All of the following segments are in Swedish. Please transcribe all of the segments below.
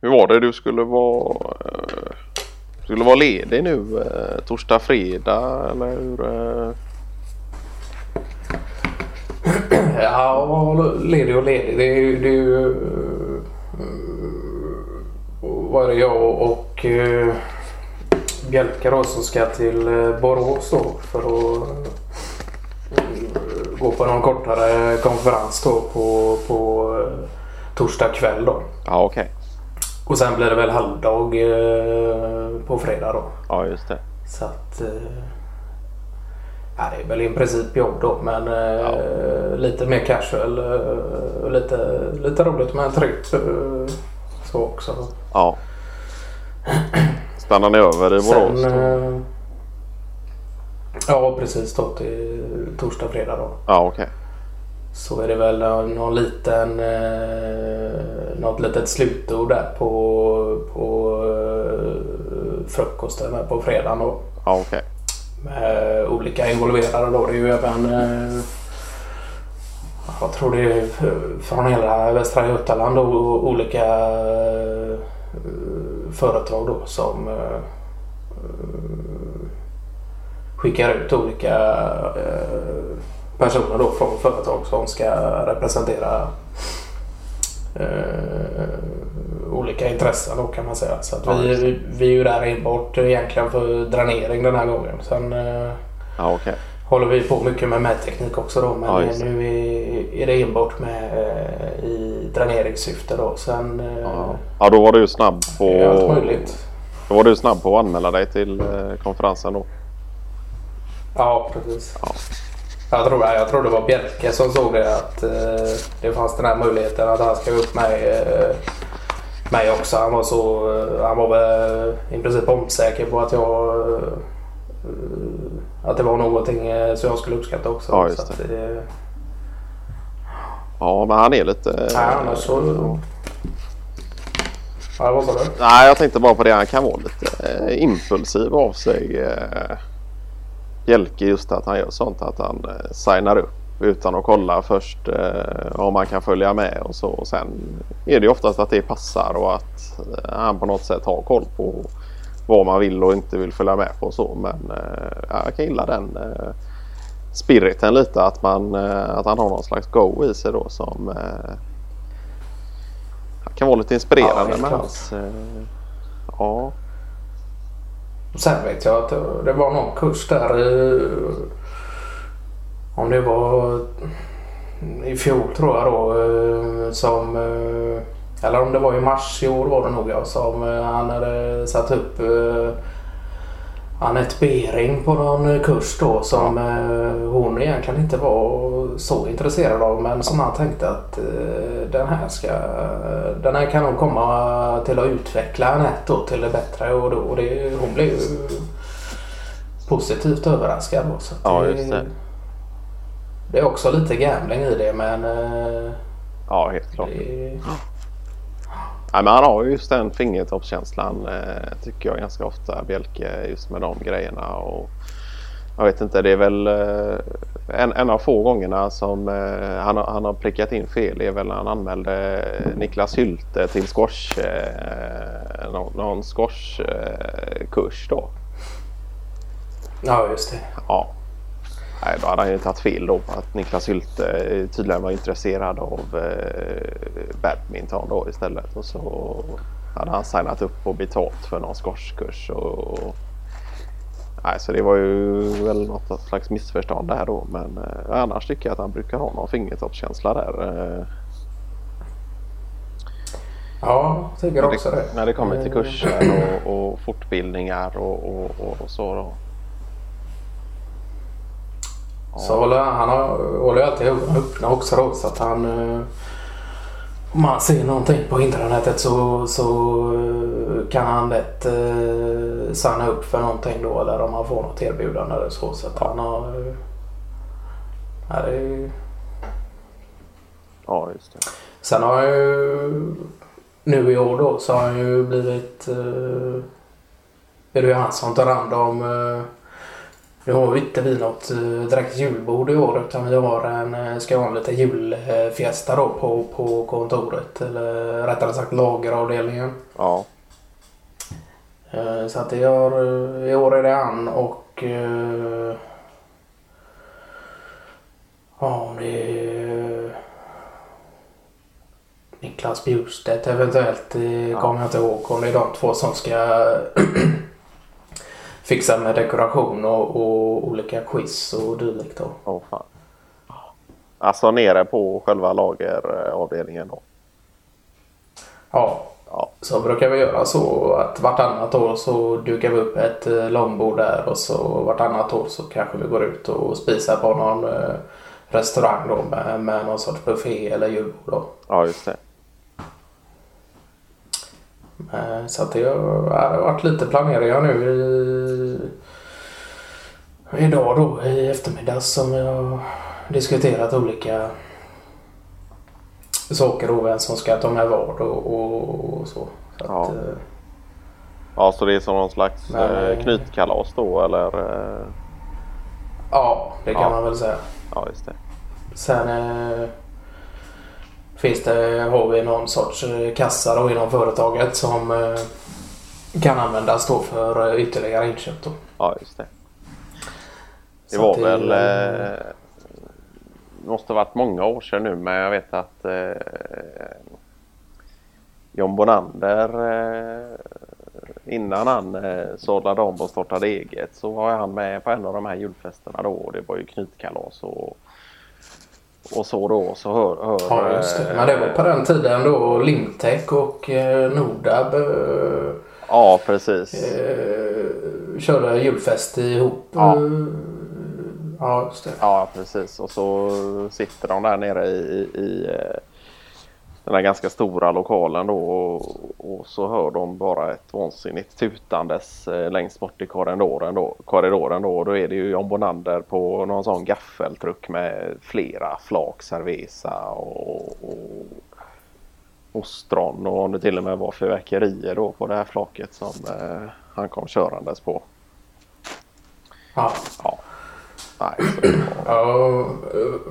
Hur var det? Du skulle vara, eh, skulle vara ledig nu eh, torsdag, fredag eller hur? Eh? Ja, ledig och ledig. Det är ju... Det är ju är det jag och uh, Bjelke då som ska till uh, Borås då för att uh, gå på någon kortare konferens då på, på uh, torsdag kväll då. Ja, okej. Okay. Och sen blir det väl halvdag uh, på fredag då. Ja, just det. Så att... Ja, det är väl i princip jobb då men ja. lite mer casual. lite, lite roligt med en tryggt så också. Ja. Stannar ni över i Borås? Sen, eh, ja precis då till torsdag, fredag då. Ja okej. Okay. Så är det väl någon liten, eh, något litet slutord där på, på eh, frukosten på fredagen då. Ja. Okay. Med olika involverade då. Det är ju även eh, jag tror det är från hela Västra Götaland och olika eh, företag då som eh, skickar ut olika eh, personer då från företag som ska representera olika intressen då kan man säga. Så vi, vi är ju där enbart egentligen för dränering den här gången. Sen ja, okay håller vi på mycket med mätteknik också då. Men ja, nu är, är det enbart med eh, i dräneringssyfte då. Sen, eh, ja. ja, då var du snabb på... Allt möjligt. Då var du snabb på att anmäla dig till eh, konferensen då. Ja, precis. Ja. Jag, tror, jag tror det var Bjelke som såg det att eh, det fanns den här möjligheten att han ska upp med eh, mig också. Han var, så, eh, han var väl i princip omsäker på att jag att det var någonting eh, som jag skulle uppskatta också. Ja, just det. det... Ja, men han är lite... Nej, annars så... Ja, vad sa du? Nej, jag tänkte bara på det. Han kan vara lite eh, impulsiv av sig. Eh, Bjelke just att han gör sånt att han eh, signar upp utan att kolla först eh, om man kan följa med och så. Och sen är det ju oftast att det passar och att eh, han på något sätt har koll på vad man vill och inte vill följa med på och så. Men eh, ja, jag kan gilla den eh, spiriten lite att, man, eh, att han har någon slags go i sig då som kan vara lite inspirerande ja, med hans... ja. Sen vet jag att det var någon kurs där om det var i fjol tror jag då eh, som eh, eller om det var i mars i år var det nog jag som eh, han hade satt upp Anette Bering på någon kurs då som uh, hon egentligen inte var så intresserad av men som han tänkte att uh, den här ska den här kan nog komma till att utveckla Anette till det bättre och, då, och det, hon blev ju positivt överraskad. Då, så ja, just det. det är också lite gambling i det men Ja, helt klart. Det, Ja, men han har ju just den fingertoppskänslan eh, tycker jag ganska ofta Bjelke just med de grejerna. Och jag vet inte, det är väl eh, en, en av få gångerna som eh, han, han har prickat in fel är väl när han anmälde Niklas Hylte till squash, eh, någon, någon squashkurs då. Ja, just det. Ja. Nej, då hade han ju tagit fel då på att Niklas Hylte tydligen var intresserad av eh, badminton då istället. Och så hade han signat upp och betalt för någon squashkurs. Och, nej, så det var ju väl något slags missförstånd där då. Men eh, annars tycker jag att han brukar ha någon fingertoppskänsla där. Eh. Ja, jag tycker också det. När det kommer till kurser och, och fortbildningar och, och, och så. Då. Så håller, han håller alltid ögonen öppna också då så att han eh, om man ser någonting på internetet så, så eh, kan han lätt eh, signa upp för någonting då eller om han får något erbjudande eller så. Så att han har... Eh, ja, det är, ja, just det. Sen har han ju nu i år då så har han ju blivit... Eh, är det ju han som tar hand om eh, Nu har vi inte vi något eh, direkt julbord i år utan vi har en, eh, ska ha en liten julfiesta då på, på kontoret. Eller rättare sagt lageravdelningen. Ja. Eh, Så att det gör, i år är det han och ja det är Niklas Bjurstedt eventuellt. Det kommer jag inte ihåg om det är de två som ska fixa med dekoration och, och olika quiz och dylikt. Åh fan. Alltså nere på själva lageravdelningen då. Ja, Ja. så brukar vi göra så att vartannat år så dukar vi upp ett eh, långbord där och så vartannat år så kanske vi går ut och spisar på någon eh, restaurang då med, med någon sorts buffé eller julbord då. Ja, just det. Eh, Så att det har, varit lite planeringar nu i, idag då i eftermiddag som vi har diskuterat olika saker och vem som ska ta med vad och, och, och så. så Ja. att, eh, Ja, så det är som någon slags Men- eh, knytkalas då eller? Ja, det kan Ja. man väl säga. ja, just det. Sen finns det, har vi någon sorts eh, kassa då inom företaget som eh, kan användas då för eh, ytterligare inköp då. Ja, just det. Det Så var det- väl... Eh, måste varit många år sedan nu men jag vet att eh, John Bonander eh, innan han eh, sållade om och startade eget så var han med på en av de här julfesterna då och det var ju knytkalas och, och så då så hör... hör Ja, just det. eh, Men det var på den tiden då Limtech och eh, Nordab eh, Ja, precis. eh, körde julfest ihop. Ja. Eh, ja, just det. Ja, precis. Och så sitter de där nere i, i, i eh, den här ganska stora lokalen då och, och så hör de bara ett vansinnigt tutandes eh, längst bort i korridoren då. Korridoren då och då är det ju John Bonander på någon sån gaffeltruck med flera flak cerveza och, och ostron och om det till och med var fyrverkerier då på det här flaket som eh, han kom körandes på. Ja. Ja. Nej. Ja,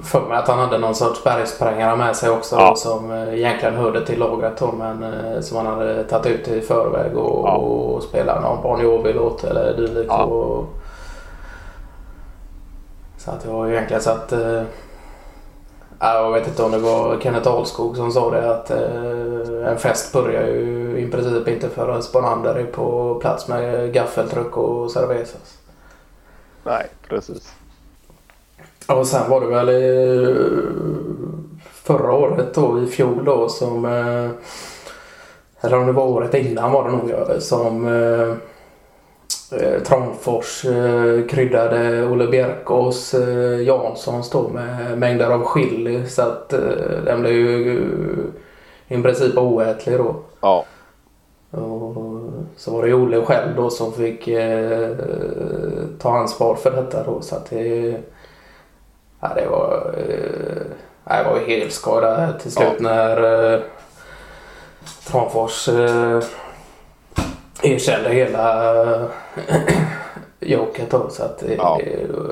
för mig att han hade någon sorts bergsprängare med sig också Ja. som eh, egentligen hörde till lagret då, men eh, som han hade tagit ut i förväg och, Ja. och spelat någon Bon Jovi-låt eller dylikt. Ja. Och... Så att det var ju egentligen så att... Eh... ja, Jag vet inte om det var Kenneth Ahlskog som sa det att eh, en fest börjar ju i princip inte förrän Bonander är på plats med gaffeltruck och cervezas. Nej, precis. Och sen var det väl i, förra året då, i fjol då, som... eh, Eller om det var året innan var det nog, ja, som eh, eh, Trångfors eh, kryddade Olle Bjerkås eh, Janssons då med mängder av chili. Så att eh, den blev ju eh, i princip oätlig då. Ja, Och så var det Olle själv då som fick eh, ta ansvar för detta då. Så att det... Ja, det var... Eh, jag var ju helt skadad till slut när eh, Tranfors eh, erkände hela eh, joket då så att det, Ja.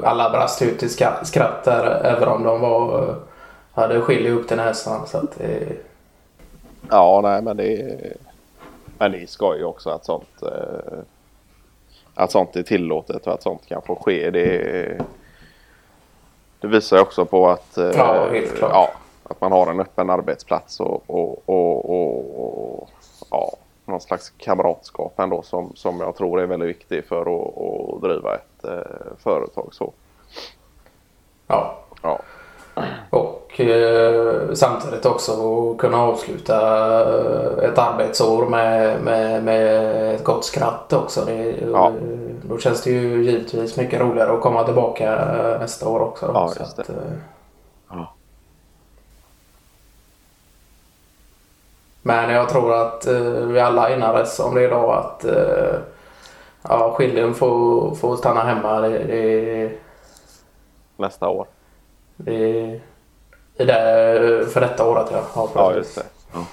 alla brast ut i skratt där även om de var eh, hade skilj upp till näsan så att ja nej men det är, men det är skoj också att sånt eh, att sånt är tillåtet och att sånt kan få ske. Det, det visar ju också på att, eh, Ja, ja, att man har en öppen arbetsplats och, och, och, och, och ja, någon slags kamratskap ändå som, som jag tror är väldigt viktig för att, att driva ett eh, företag så. ja. Ja, Och eh, samtidigt också kunna avsluta eh, ett arbetsår med, med, med ett gott skratt också. Det, Ja. Då känns det ju givetvis mycket roligare att komma tillbaka eh, nästa år också. Ja, just att, eh, Ja. Men jag tror att eh, vi alla enades om det idag att eh, ja, skiljen får, får stanna hemma. Det, det, nästa år. det, är det för detta året ja. Ja, just det. Ja.